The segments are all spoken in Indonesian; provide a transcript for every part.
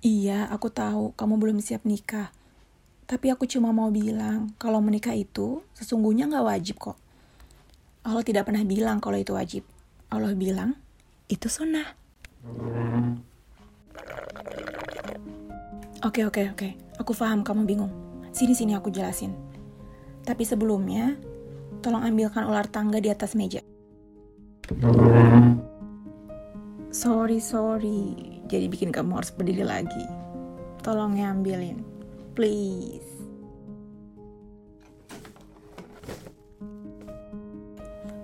Iya, aku tahu kamu belum siap nikah. Tapi aku cuma mau bilang, kalau menikah itu sesungguhnya nggak wajib kok. Allah tidak pernah bilang kalau itu wajib. Allah bilang, itu sunnah. Oke, oke, oke. Aku paham kamu bingung. Sini-sini aku jelasin. Tapi sebelumnya, tolong ambilkan ular tangga di atas meja. Sorry, sorry. Jadi bikin kamu harus berdiri lagi. Tolong ya ambilin. Please.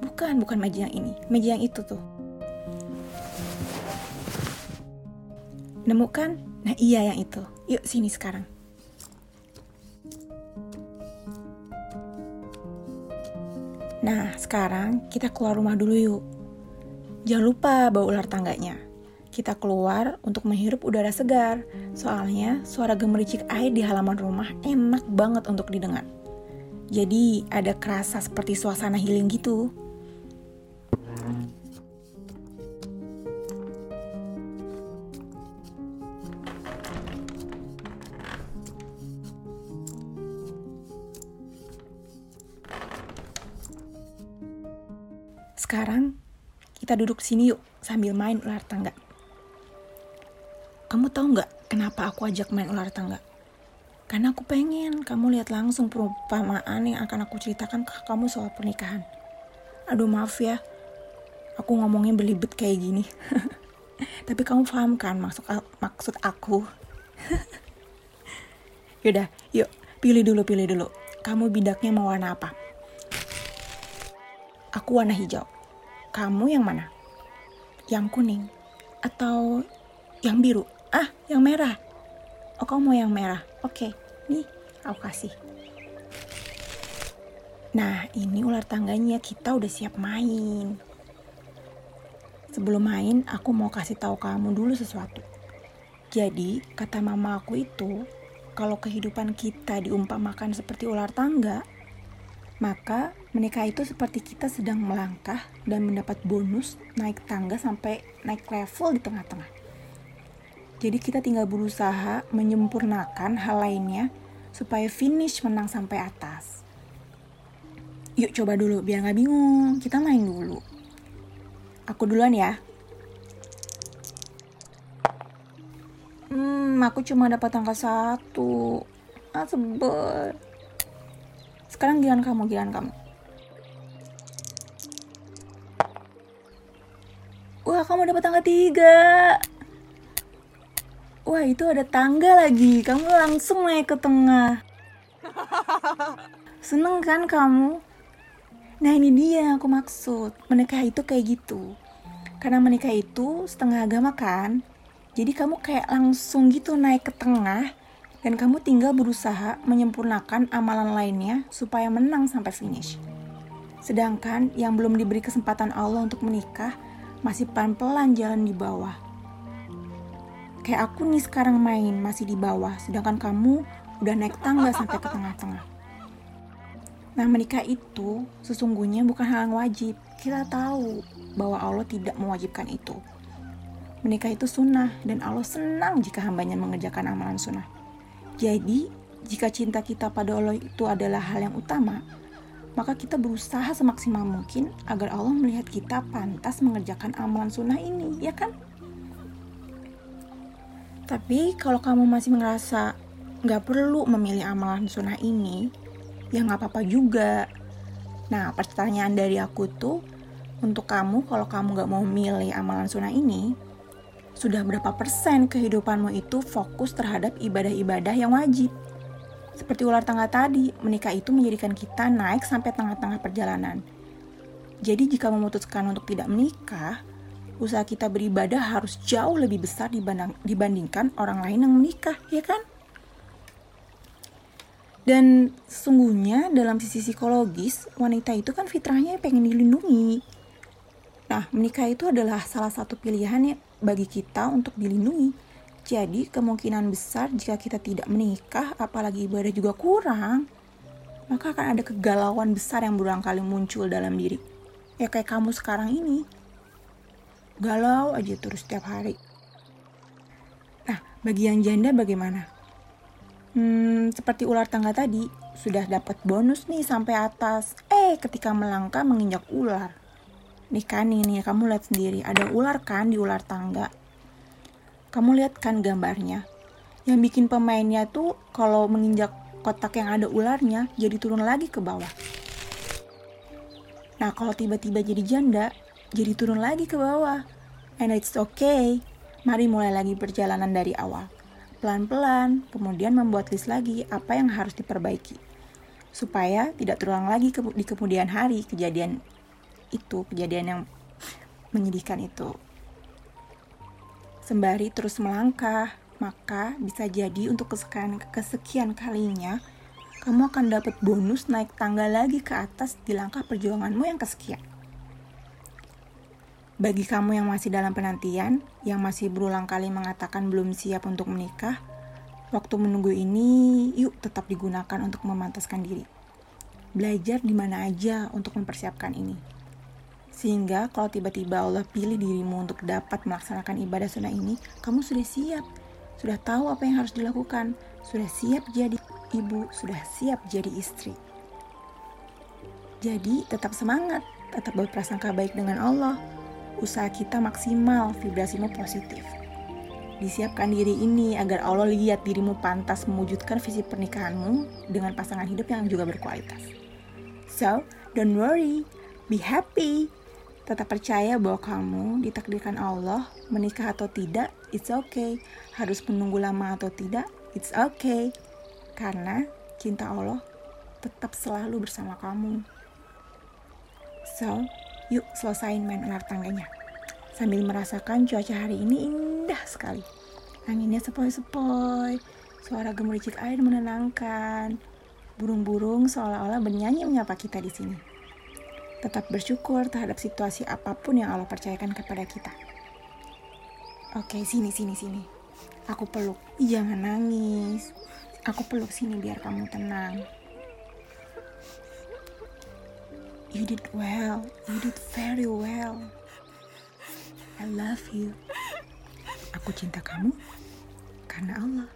Bukan, bukan meja yang ini. Meja yang itu tuh. Nemu kan? Nah iya yang itu. Yuk sini sekarang. Nah sekarang kita keluar rumah dulu yuk. Jangan lupa bawa ular tangganya. Kita keluar untuk menghirup udara segar. Soalnya suara gemericik air di halaman rumah enak banget untuk didengar. Jadi ada kerasa seperti suasana healing gitu. Sekarang kita duduk sini yuk sambil main ular tangga. Kamu tahu nggak kenapa aku ajak main ular tangga? Karena aku pengen kamu lihat langsung perumpamaan yang akan aku ceritakan ke kamu soal pernikahan. Aduh maaf ya, aku ngomongnya belibet kayak gini. Tapi kamu paham kan maksud maksud aku? Yaudah, yuk pilih dulu pilih dulu. Kamu bidaknya mau warna apa? Aku warna hijau. Kamu yang mana? Yang kuning atau yang biru? Ah, yang merah. Oh, kamu mau yang merah? Oke, nih aku kasih. Nah, ini ular tangganya kita udah siap main. Sebelum main, aku mau kasih tahu kamu dulu sesuatu. Jadi, kata mama aku itu, kalau kehidupan kita diumpamakan seperti ular tangga, maka menikah itu seperti kita sedang melangkah dan mendapat bonus naik tangga sampai naik level di tengah-tengah. Jadi kita tinggal berusaha menyempurnakan hal lainnya supaya finish menang sampai atas. Yuk coba dulu biar nggak bingung. Kita main dulu. Aku duluan ya. Hmm, aku cuma dapat angka satu. Ah, sebel. Sekarang giliran kamu, giliran kamu. Wah, kamu dapat angka tiga. Wah, itu ada tangga lagi. Kamu langsung naik ke tengah. Seneng kan kamu? Nah, ini dia yang aku maksud. Menikah itu kayak gitu. Karena menikah itu setengah agama kan. Jadi kamu kayak langsung gitu naik ke tengah dan kamu tinggal berusaha menyempurnakan amalan lainnya supaya menang sampai finish. Sedangkan yang belum diberi kesempatan Allah untuk menikah masih pelan-pelan jalan di bawah Kayak aku nih sekarang main masih di bawah, sedangkan kamu udah naik tangga sampai ke tengah-tengah. Nah, menikah itu sesungguhnya bukan hal yang wajib. Kita tahu bahwa Allah tidak mewajibkan itu. Menikah itu sunnah, dan Allah senang jika hambanya mengerjakan amalan sunnah. Jadi, jika cinta kita pada Allah itu adalah hal yang utama, maka kita berusaha semaksimal mungkin agar Allah melihat kita pantas mengerjakan amalan sunnah ini, ya kan? Tapi kalau kamu masih merasa nggak perlu memilih amalan sunnah ini, ya nggak apa-apa juga. Nah, pertanyaan dari aku tuh, untuk kamu kalau kamu nggak mau milih amalan sunnah ini, sudah berapa persen kehidupanmu itu fokus terhadap ibadah-ibadah yang wajib? Seperti ular tangga tadi, menikah itu menjadikan kita naik sampai tengah-tengah perjalanan. Jadi jika memutuskan untuk tidak menikah, usaha kita beribadah harus jauh lebih besar dibandingkan orang lain yang menikah, ya kan? Dan sesungguhnya dalam sisi psikologis, wanita itu kan fitrahnya pengen dilindungi. Nah, menikah itu adalah salah satu pilihan ya bagi kita untuk dilindungi. Jadi, kemungkinan besar jika kita tidak menikah, apalagi ibadah juga kurang, maka akan ada kegalauan besar yang berulang kali muncul dalam diri. Ya kayak kamu sekarang ini galau aja terus setiap hari. Nah, Bagi yang janda bagaimana? Hmm, seperti ular tangga tadi, sudah dapat bonus nih sampai atas. Eh, ketika melangkah menginjak ular. Nih kan ini kamu lihat sendiri, ada ular kan di ular tangga. Kamu lihat kan gambarnya. Yang bikin pemainnya tuh kalau menginjak kotak yang ada ularnya jadi turun lagi ke bawah. Nah, kalau tiba-tiba jadi janda, jadi turun lagi ke bawah. And it's okay. Mari mulai lagi perjalanan dari awal. Pelan-pelan, kemudian membuat list lagi apa yang harus diperbaiki. Supaya tidak terulang lagi ke di kemudian hari kejadian itu, kejadian yang menyedihkan itu. Sembari terus melangkah, maka bisa jadi untuk kesekian, kesekian kalinya kamu akan dapat bonus naik tangga lagi ke atas di langkah perjuanganmu yang kesekian. Bagi kamu yang masih dalam penantian, yang masih berulang kali mengatakan belum siap untuk menikah, waktu menunggu ini yuk tetap digunakan untuk memantaskan diri. Belajar di mana aja untuk mempersiapkan ini. Sehingga kalau tiba-tiba Allah pilih dirimu untuk dapat melaksanakan ibadah sunnah ini, kamu sudah siap, sudah tahu apa yang harus dilakukan, sudah siap jadi ibu, sudah siap jadi istri. Jadi tetap semangat, tetap berprasangka baik dengan Allah, usaha kita maksimal, vibrasimu positif. Disiapkan diri ini agar Allah lihat dirimu pantas mewujudkan visi pernikahanmu dengan pasangan hidup yang juga berkualitas. So, don't worry, be happy. Tetap percaya bahwa kamu ditakdirkan Allah menikah atau tidak, it's okay. Harus menunggu lama atau tidak, it's okay. Karena cinta Allah tetap selalu bersama kamu. So, Yuk selesain main ular tangganya. Sambil merasakan cuaca hari ini indah sekali. Anginnya sepoi-sepoi, suara gemericik air menenangkan. Burung-burung seolah-olah bernyanyi menyapa kita di sini. Tetap bersyukur terhadap situasi apa pun yang Allah percayakan kepada kita. Oke, sini, sini, sini. Aku peluk. Jangan nangis. Aku peluk sini biar kamu tenang. You did well. You did very well. I love you. Aku cinta kamu karena Allah.